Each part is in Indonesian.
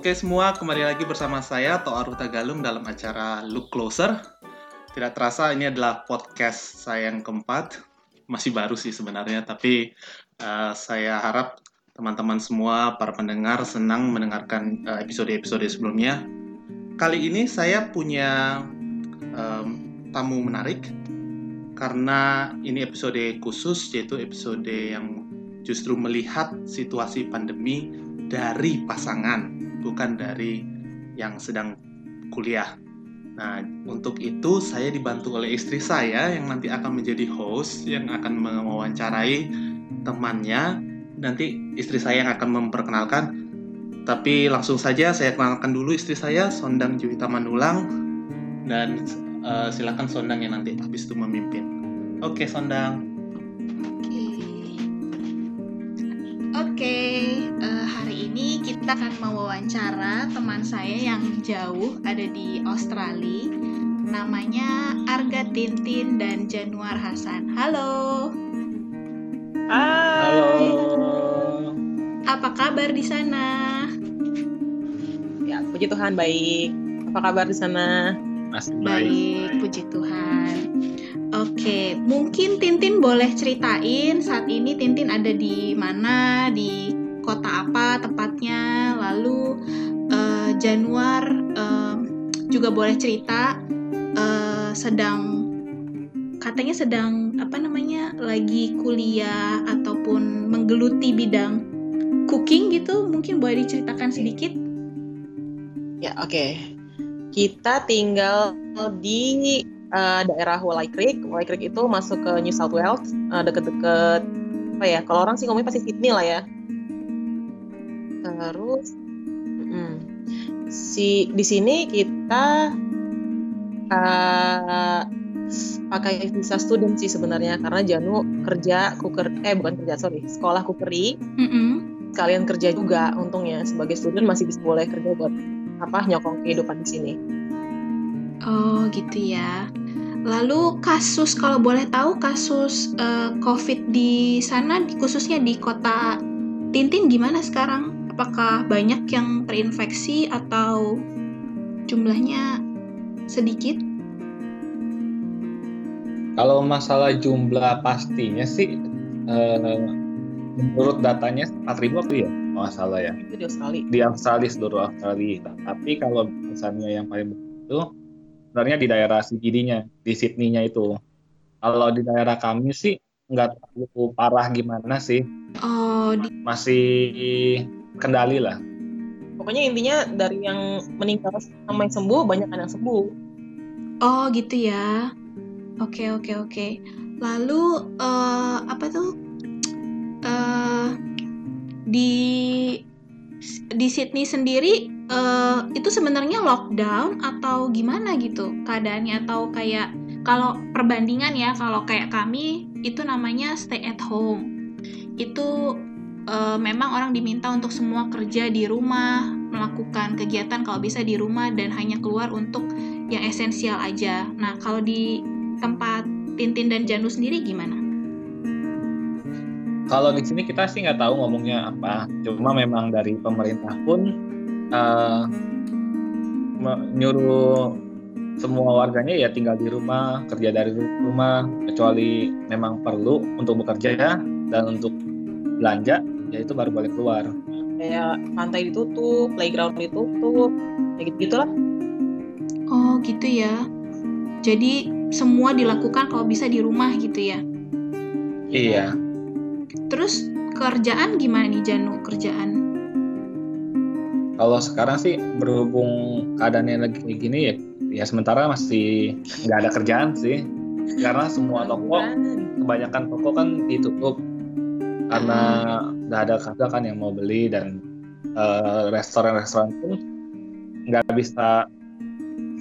Oke semua, kembali lagi bersama saya Toaru Tagalung dalam acara Look Closer. Tidak terasa ini adalah podcast saya yang keempat. Masih baru sih sebenarnya, tapi uh, saya harap teman-teman semua, para pendengar senang mendengarkan uh, episode-episode sebelumnya. Kali ini saya punya um, tamu menarik karena ini episode khusus yaitu episode yang justru melihat situasi pandemi dari pasangan bukan dari yang sedang kuliah. Nah, untuk itu saya dibantu oleh istri saya yang nanti akan menjadi host yang akan mewawancarai temannya. Nanti istri saya yang akan memperkenalkan. Tapi langsung saja saya kenalkan dulu istri saya, Sondang Juwita Manulang. Dan uh, silakan Sondang yang nanti habis itu memimpin. Oke, Sondang. Oke, uh, hari ini kita akan mewawancara teman saya yang jauh ada di Australia. Namanya Arga Tintin dan Januar Hasan. Halo. Hai. Halo. Apa kabar di sana? Ya, puji Tuhan baik. Apa kabar di sana? Masih Baik, puji Tuhan. Oke, mungkin Tintin boleh ceritain saat ini Tintin ada di mana, di kota apa tepatnya, lalu uh, Januar uh, juga boleh cerita uh, sedang katanya sedang apa namanya lagi kuliah ataupun menggeluti bidang cooking gitu, mungkin boleh diceritakan sedikit? Ya, oke. Okay. Kita tinggal di uh, daerah Wallai Creek. Wallai Creek itu masuk ke New South Wales, uh, deket-deket apa ya? Kalau orang sih ngomongnya pasti Sydney lah ya. Terus, mm, si di sini kita uh, pakai visa student sih sebenarnya karena Janu kerja cooker eh bukan kerja sorry sekolah cookery mm -mm. kalian kerja juga untungnya sebagai student masih bisa boleh kerja buat apa nyokong kehidupan di sini. Oh gitu ya. Lalu kasus kalau boleh tahu kasus uh, COVID di sana khususnya di kota Tintin gimana sekarang? Apakah banyak yang terinfeksi atau jumlahnya sedikit? Kalau masalah jumlah pastinya sih uh, menurut datanya 4000 apa ya? Masalah ya. Itu di Australia. Di Australia seluruh Australia. Tapi kalau misalnya yang paling itu sebenarnya di daerah CBD-nya, di Sydney-nya itu. Kalau di daerah kami sih nggak terlalu parah gimana sih. Oh, di... masih kendali lah. Pokoknya intinya dari yang meninggal sama yang sembuh banyak yang sembuh. Oh gitu ya. Oke oke oke. Lalu uh, apa tuh? Uh, di di Sydney sendiri uh, itu sebenarnya lockdown atau gimana gitu keadaannya? Atau kayak kalau perbandingan ya kalau kayak kami itu namanya stay at home. Itu uh, memang orang diminta untuk semua kerja di rumah melakukan kegiatan kalau bisa di rumah dan hanya keluar untuk yang esensial aja. Nah kalau di tempat Tintin dan Janu sendiri gimana? Kalau di sini kita sih nggak tahu ngomongnya apa, cuma memang dari pemerintah pun uh, nyuruh semua warganya ya tinggal di rumah, kerja dari rumah, kecuali memang perlu untuk bekerja ya dan untuk belanja, ya itu baru boleh keluar. Kayak pantai ditutup, playground ditutup, kayak gitu gitulah. Oh gitu ya. Jadi semua dilakukan kalau bisa di rumah gitu ya? Iya. Terus kerjaan gimana nih Janu kerjaan? Kalau sekarang sih berhubung keadaannya lagi kayak gini ya, ya sementara masih nggak ada kerjaan sih. Karena semua toko, kebanyakan toko kan ditutup. Karena nggak ada kagak kan yang mau beli dan restoran-restoran uh, pun nggak bisa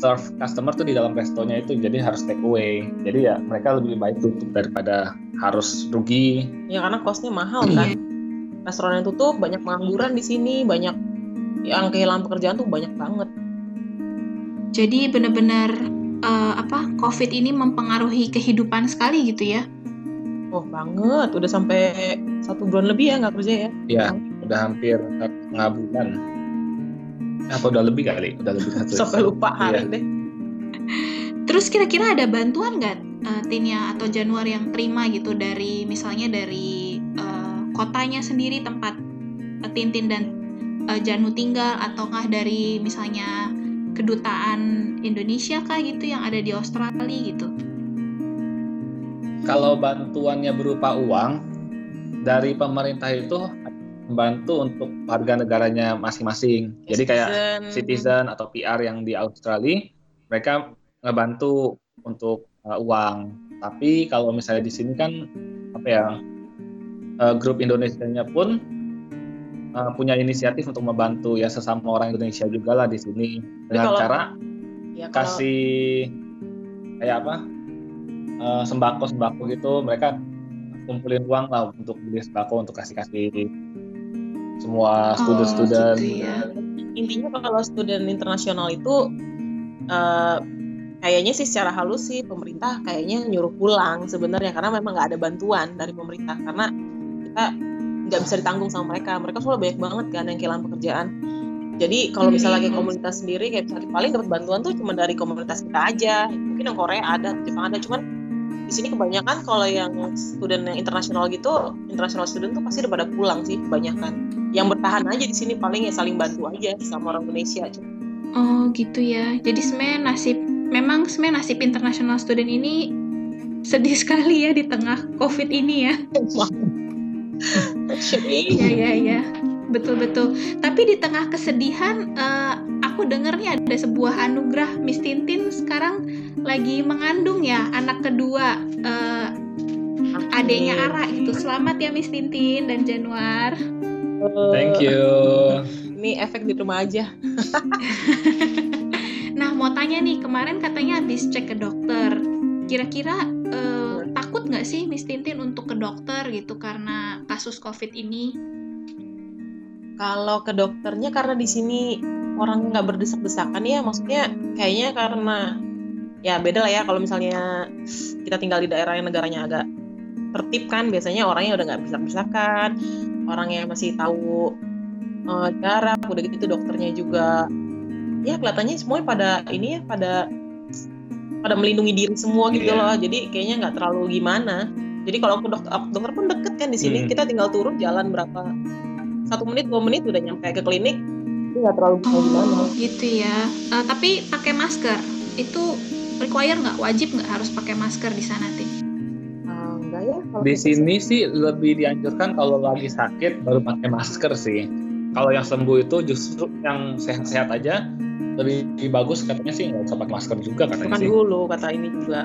serve customer tuh di dalam restonya itu jadi harus take away. Jadi ya mereka lebih baik tutup daripada harus rugi. Ya karena costnya mahal kan. Restoran yang tutup banyak pengangguran di sini banyak yang kehilangan pekerjaan tuh banyak banget jadi benar-benar uh, apa covid ini mempengaruhi kehidupan sekali gitu ya oh banget udah sampai satu bulan lebih ya nggak kerja ya iya udah hampir setengah bulan Atau udah lebih kali? Udah lebih satu. Sampai lupa hari Iya. deh. Terus kira-kira ada bantuan nggak uh, Tinia atau Januar yang terima gitu dari misalnya dari uh, kotanya sendiri tempat uh, Tintin dan uh, Janu tinggal ataukah dari misalnya kedutaan Indonesia kah gitu yang ada di Australia gitu? Kalau bantuannya berupa uang dari pemerintah itu membantu untuk warga negaranya masing-masing. Jadi kayak citizen atau PR yang di Australia, mereka ngebantu untuk uh, uang. Tapi kalau misalnya di sini kan apa ya uh, grup Indonesia-nya pun uh, punya inisiatif untuk membantu ya sesama orang Indonesia juga lah di sini. Dengan kalau- cara Ya, kalau- kasih kayak apa uh, sembako sembako gitu mereka kumpulin uang lah untuk beli sembako untuk kasih kasih semua student-student. Oh, gitu ya. intinya kalau student internasional itu eh, kayaknya sih secara halus sih pemerintah kayaknya nyuruh pulang sebenarnya karena memang nggak ada bantuan dari pemerintah. Karena kita nggak bisa ditanggung sama mereka. Mereka soalnya banyak banget kan yang kehilangan pekerjaan. Jadi kalau misalnya kayak Hmm. komunitas sendiri kayak misalnya paling dapat bantuan tuh cuma dari komunitas kita aja. Mungkin yang Korea ada Jepang ada. Cuman di sini kebanyakan kalau yang student yang internasional gitu international student tuh pasti udah pada pulang sih kebanyakan. Yang bertahan aja di sini paling ya saling bantu aja sama orang Indonesia Oh gitu ya. Jadi sebenarnya nasib memang sebenarnya nasib international student ini sedih sekali ya di tengah COVID ini ya. Iya iya iya. Betul betul. Tapi di tengah kesedihan eh, aku dengar nih ada sebuah anugerah Miss Tintin sekarang lagi mengandung ya anak kedua eh, adiknya Ara gitu. Selamat ya Miss Tintin dan Januar. thank you Ini efek di rumah aja. Nah, mau tanya nih, kemarin katanya habis cek ke dokter. Kira-kira eh, takut nggak sih Miss Tintin untuk ke dokter gitu karena kasus COVID ini? Kalau ke dokternya karena di sini orang nggak berdesak-desakan ya, maksudnya kayaknya karena ya beda lah ya kalau misalnya kita tinggal di daerah yang negaranya agak tertib kan biasanya orangnya udah nggak bisa desakan orang yang masih tahu eh, jarak udah gitu dokternya juga ya kelihatannya semuanya pada ini ya pada pada melindungi diri semua gitu Iya. loh jadi kayaknya nggak terlalu gimana jadi kalau ke dokter, dokter pun deket kan di sini Hmm. kita tinggal turun jalan berapa satu menit dua menit udah nyampe ke klinik itu nggak terlalu Oh, gimana gitu ya. Eh, tapi pakai masker itu require nggak? Wajib nggak harus pakai masker di sana? Ah, enggak ya kalau di gitu sini sih lebih dianjurkan kalau lagi sakit baru pakai masker sih kalau yang sembuh itu justru yang sehat-sehat aja lebih bagus katanya sih nggak usah pakai masker juga sih. katanya bukan sih dulu kata ini juga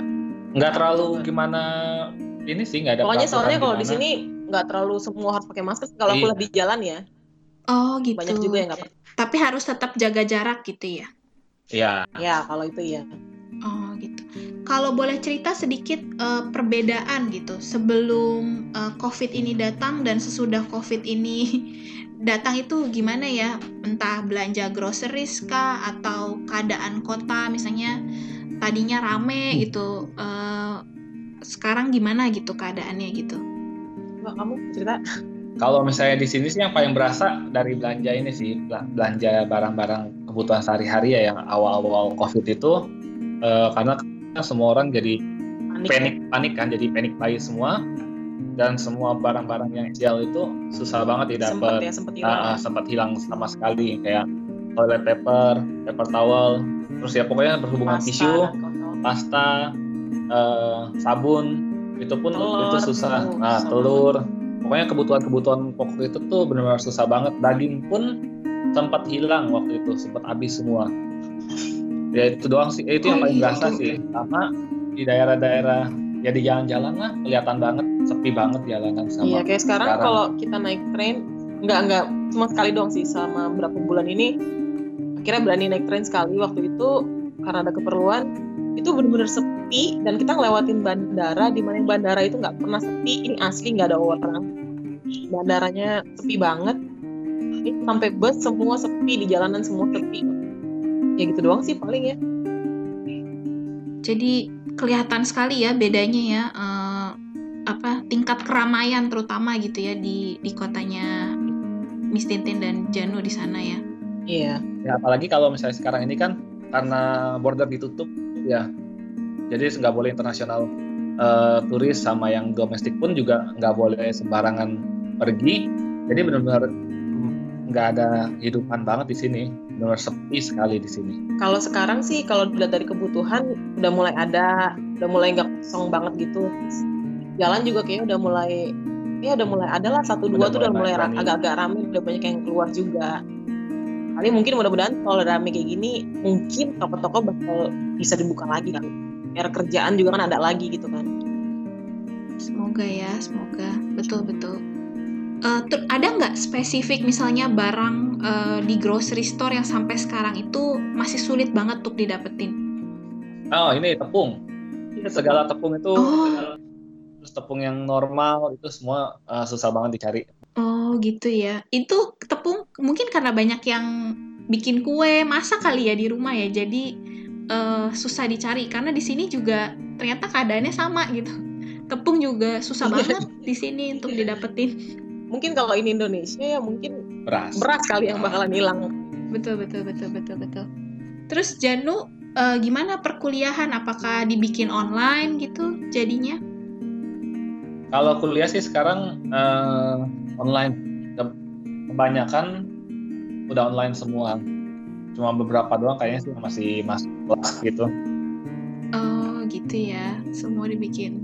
nggak terlalu gimana ini sih nggak ada pokoknya soalnya kalau di sini nggak terlalu semua harus pakai masker kalau aku Iya. di jalan ya Oh, gitu. banyak juga yang nggak pakai Tapi harus tetap jaga jarak gitu ya. ya ya kalau itu ya Oh gitu. Kalau boleh cerita sedikit eh, perbedaan gitu sebelum eh, COVID ini datang dan sesudah COVID ini datang itu gimana ya? Entah belanja groceries kah atau keadaan kota misalnya tadinya rame gitu. eh, sekarang gimana gitu keadaannya gitu? Coba kamu cerita kalau misalnya di sini sih yang paling berasa dari belanja ini sih bela- belanja barang-barang kebutuhan sehari-hari ya yang awal-awal covid itu eh, karena semua orang jadi panik panik panik kan jadi panik buy semua dan semua barang-barang yang ideal itu susah banget sempat didapat ya sempat hilang Ah, ah, sempat hilang sama sekali kayak toilet paper, paper towel, terus ya pokoknya berhubungan Pasta, tisu, pasta, eh, sabun, itu pun Telur, itu susah. tuh, Nah, telur, pokoknya kebutuhan-kebutuhan pokok itu tuh benar-benar susah banget. Daging pun sempat hilang waktu itu, sempat habis semua. Ya itu doang sih, eh, itu yang Oh, paling iya. berasa sih. Sama di daerah-daerah ya di jalan-jalan lah kelihatan banget sepi banget jalanan sama Iya kayak sekarang sekarang. kalau kita naik train nggak nggak cuma sekali doang sih selama berapa bulan ini. Akhirnya berani naik train sekali waktu itu karena ada keperluan. Itu bener-bener sepi dan kita ngelewatin bandara di mana bandara itu nggak pernah sepi. Ini asli nggak ada orang. Bandaranya sepi banget. Ini sampai bus semua sepi di jalanan semua sepi. Ya gitu doang sih paling ya. Jadi kelihatan sekali ya bedanya ya eh, apa tingkat keramaian terutama gitu ya di di kotanya Miss Tintin dan Janu di sana ya. Iya. Ya apalagi kalau misalnya sekarang ini kan karena border ditutup ya, jadi nggak boleh internasional eh, turis sama yang domestik pun juga nggak boleh sembarangan pergi. Jadi benar-benar nggak ada kehidupan banget di sini, benar sepi sekali di sini. Kalau sekarang sih kalau dilihat dari kebutuhan udah mulai ada, udah mulai nggak kosong banget gitu. Jalan juga kayaknya udah mulai ya udah mulai ada lah satu dua Udah tuh udah mulai agak-agak rame udah banyak yang keluar juga kali mungkin mudah-mudahan kalau rame kayak gini mungkin toko-toko bakal bisa dibuka lagi kan biar kerjaan juga kan ada lagi gitu kan Semoga ya, semoga. Betul betul. Eh, ter- ada nggak spesifik misalnya barang eh, di grocery store yang sampai sekarang itu masih sulit banget untuk didapetin? Oh ini tepung, segala tepung itu Oh. Terus tepung yang normal itu semua eh, susah banget dicari. Oh gitu ya. Itu tepung mungkin karena banyak yang bikin kue masak kali ya di rumah ya. Jadi eh, susah dicari karena di sini juga ternyata keadaannya sama gitu. Tepung juga susah Iya. banget di sini untuk didapetin. mungkin kalau ini Indonesia ya mungkin Beras. beras kali yang bakalan hilang Betul betul betul betul betul. Terus Janu eh, gimana perkuliahan? Apakah dibikin online gitu jadinya? Kalau kuliah sih sekarang eh, online. Ke- Kebanyakan udah online semua. Cuma beberapa doang kayaknya sih masih masuk kelas gitu. Oh gitu ya. Semua dibikin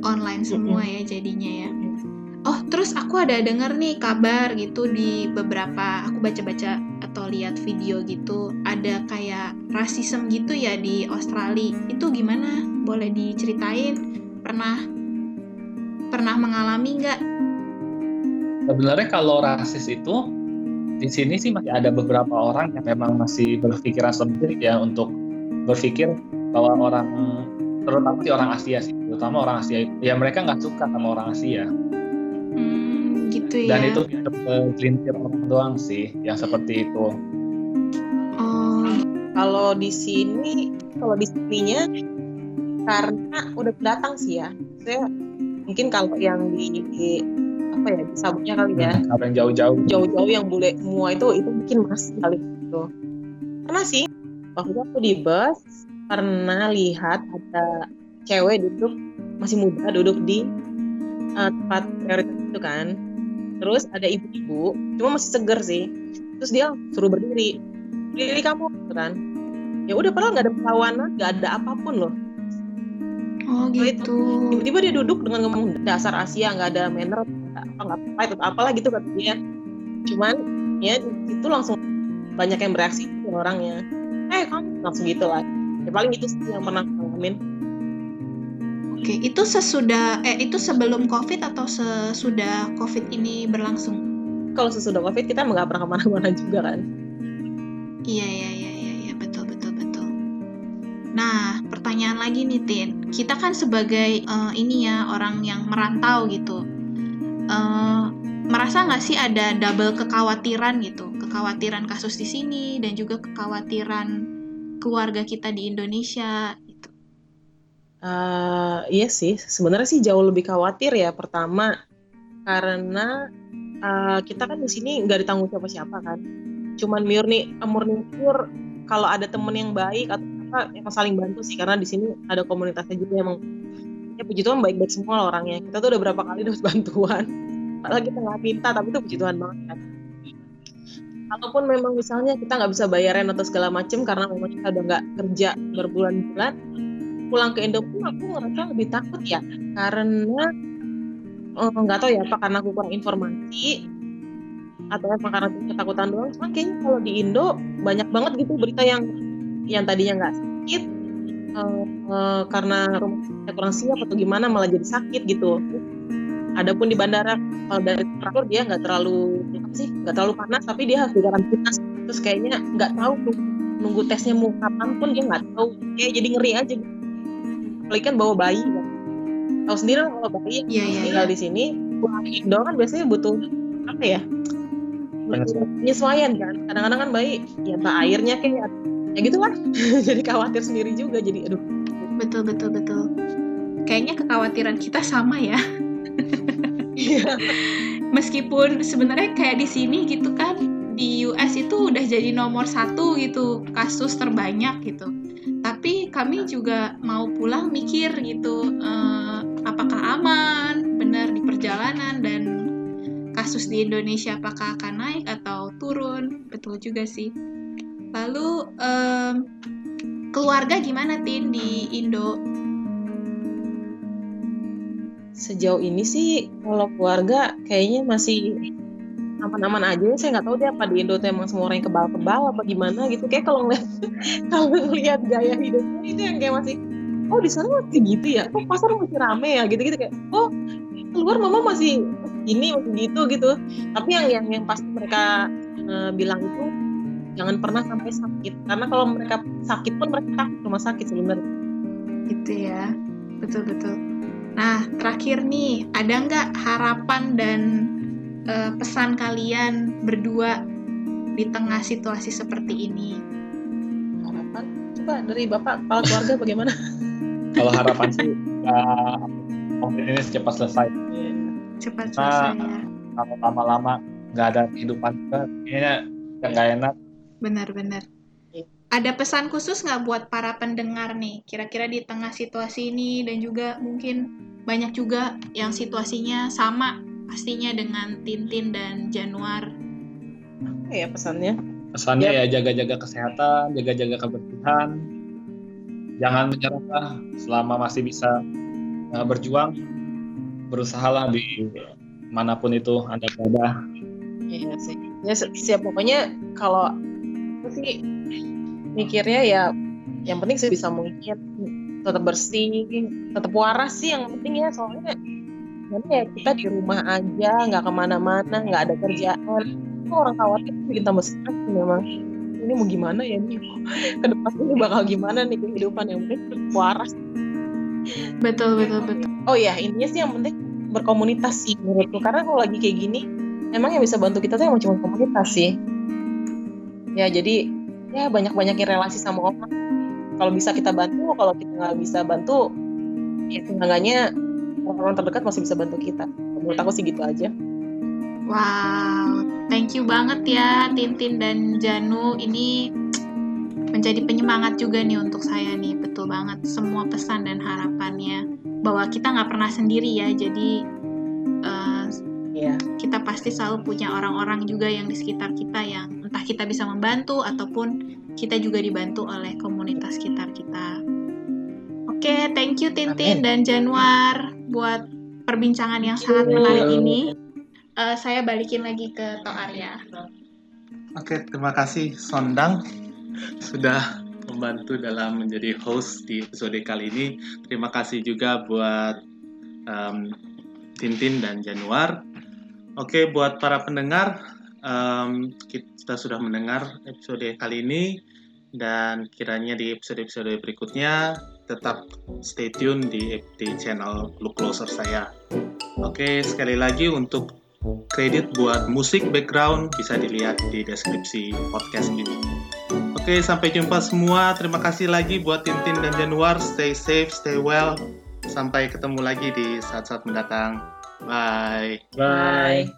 online semua ya jadinya ya. Oh, terus aku ada denger nih kabar gitu di beberapa aku baca-baca atau lihat video gitu, ada kayak rasisme gitu ya di Australia. Itu gimana? Boleh diceritain? Pernah pernah mengalami nggak? Sebenarnya kalau rasis itu di sini sih masih ada beberapa orang yang memang masih berpikiran sempit ya untuk berpikir bahwa orang terutama di orang Asia sih, terutama orang Asia ya mereka nggak suka sama orang Asia Hmm, gitu ya. dan itu segelintir orang doang sih yang seperti itu. Oh, kalau di sini kalau di sininya karena udah datang sih ya saya mungkin kalau yang di, di- apa ya di sabunnya kali ya. Apa yang jauh-jauh? Jauh-jauh yang bule semua itu itu mungkin masih kali itu pernah sih waktu itu aku di bus pernah lihat ada cewek duduk masih muda duduk di uh, tempat prioritas itu kan. Terus ada ibu-ibu cuma masih seger sih. Terus dia suruh berdiri berdiri kamu gitu kan. Ya udah padahal nggak ada perlawanan nggak ada apa pun loh. oh. Gitu. tiba-tiba dia duduk dengan ngomong dasar Asia nggak ada manner nggak apa nggak apa itu apalah gitu kata dia cuman ya itu langsung banyak yang bereaksi orangnya eh kamu langsung gitu lah ya paling itu sih yang pernah ngalamin Oke, itu sesudah eh itu sebelum COVID atau sesudah COVID ini berlangsung? kalau sesudah covid kita nggak pernah ke mana-mana juga kan Iya, iya, iya, iya, iya, betul, betul, betul. Nah, pertanyaan lagi nih, Tin. Kita kan sebagai eh, ini ya orang yang merantau gitu, eh, merasa nggak sih ada double kekhawatiran gitu, kekhawatiran kasus di sini dan juga kekhawatiran keluarga kita di Indonesia gitu. Eh, iya sih. Sebenarnya sih jauh lebih khawatir ya pertama karena eh, kita kan di sini nggak ditanggung siapa-siapa kan. Cuman murni murni pure kalau ada temen yang baik atau apa yang saling bantu sih karena di sini ada komunitasnya juga emang. Ya puji Tuhan baik-baik semua lah orangnya. Kita tuh udah berapa kali dapat bantuan. Padahal kita nggak minta tapi itu puji Tuhan banget kan. Kalaupun memang misalnya kita nggak bisa bayarin atau segala macem karena memang kita udah nggak kerja berbulan-bulan pulang ke Indo pun aku ngerasa lebih takut ya. Karena eh, nggak tahu ya apa karena aku kurang informasi atau apa karena ketakutan doang. Cuma kalau di Indo banyak banget gitu berita yang yang tadinya nggak sakit eh, eh, karena rumah sakitnya kurang siap atau gimana malah jadi sakit gitu. Adapun di bandara kalau dari temperatur dia nggak terlalu apa sih nggak terlalu panas tapi dia harus dikarantina terus kayaknya nggak tahu nunggu, nunggu tesnya mau kapan pun dia nggak tahu. Kayak jadi ngeri aja gitu. apalagi kan bawa bayi kan. Tahu sendiri kalau bayi Iya, iya, tinggal di sini pulang Indo kan biasanya butuh apa ya penyesuaian kan. Kadang-kadang kan bayi ya entah airnya kayak ya gitu lah jadi khawatir sendiri juga jadi aduh Betul, betul, betul. Kayaknya kekhawatiran kita sama ya. iya Meskipun sebenarnya kayak di sini gitu kan, di US itu udah jadi nomor satu gitu kasus terbanyak gitu. Tapi kami juga mau pulang mikir gitu, uh, apakah aman, benar di perjalanan dan kasus di Indonesia apakah akan naik atau turun? Betul juga sih. Lalu um, keluarga gimana tin di Indo? Sejauh ini sih kalau keluarga kayaknya masih aman-aman aja. Saya nggak tahu deh apa di Indo tuh emang semua orang kebal-kebal apa gimana gitu. Kayak kalau ngeliat kalau ngeliat gaya hidupnya itu yang kayak masih oh di sana masih gitu ya? Oh pasar masih rame ya? Gitu-gitu kayak oh keluar mama masih ini masih gitu gitu. Tapi yang yang yang pasti mereka uh, bilang itu jangan pernah sampai sakit karena kalau mereka sakit pun mereka takut rumah sakit sebenarnya gitu ya betul betul nah terakhir nih ada nggak harapan dan uh, pesan kalian berdua di tengah situasi seperti ini? Harapan? Coba dari Bapak kepala keluarga bagaimana? Kalau harapan sih uh, COVID ini cepat selesai. Iya. Cepat nah, selesai ya. Kalau lama-lama nggak ada kehidupan juga, kayaknya nggak enak. Benar-benar. Iya. Ada pesan khusus nggak buat para pendengar nih? Kira-kira di tengah situasi ini dan juga mungkin banyak juga yang situasinya sama pastinya dengan Tintin dan Januar. Apa ya pesannya? Pesannya ya jaga-jaga kesehatan, jaga-jaga kebersihan, jangan menyerah selama masih bisa uh, berjuang, berusahalah di mana pun itu anda berada. Iya sih. Ya siap pokoknya kalau aku sih mikirnya ya yang penting sebisa mungkin tetap bersih, tetap waras sih yang penting ya. Soalnya nanti ya kita di rumah aja nggak ke mana-mana nggak ada kerjaan. Itu orang khawatir bikin tambah stres memang. Ini mau gimana ya nih ke depan ini bakal gimana nih kehidupan yang penting waras. Betul betul betul. Oh ya intinya sih yang penting berkomunitas sih menurutku. Karena kalau lagi kayak gini emang yang bisa bantu kita tuh yang cuma komunitas sih ya jadi ya banyak-banyakin relasi sama orang. Kalau bisa kita bantu kalau kita nggak bisa bantu ya seenggaknya orang terdekat masih bisa bantu kita. Menurut aku sih gitu aja. Wow thank you banget ya Tintin dan Janu. Ini menjadi penyemangat juga nih untuk saya nih betul banget. Semua pesan dan harapannya. Bahwa kita nggak pernah sendiri ya jadi pasti selalu punya orang-orang juga yang di sekitar kita yang entah kita bisa membantu ataupun kita juga dibantu oleh komunitas sekitar kita. Oke, okay, thank you Tintin Amin. dan Januar buat perbincangan yang sangat menarik ini. Uh, saya balikin lagi ke Tok Arya. Oke, terima kasih Sondang sudah membantu dalam menjadi host di episode kali ini. Terima kasih juga buat um, Tintin dan Januar. Oke, buat para pendengar, um, kita sudah mendengar episode kali ini dan kiranya di episode-episode berikutnya tetap stay tune di, di channel Look Closer saya. Oke, sekali lagi untuk kredit buat musik background bisa dilihat di deskripsi podcast ini. Oke, sampai jumpa semua. Terima kasih lagi buat Tintin dan Januar. Stay safe, stay well. Sampai ketemu lagi di saat-saat mendatang. Bye. Bye.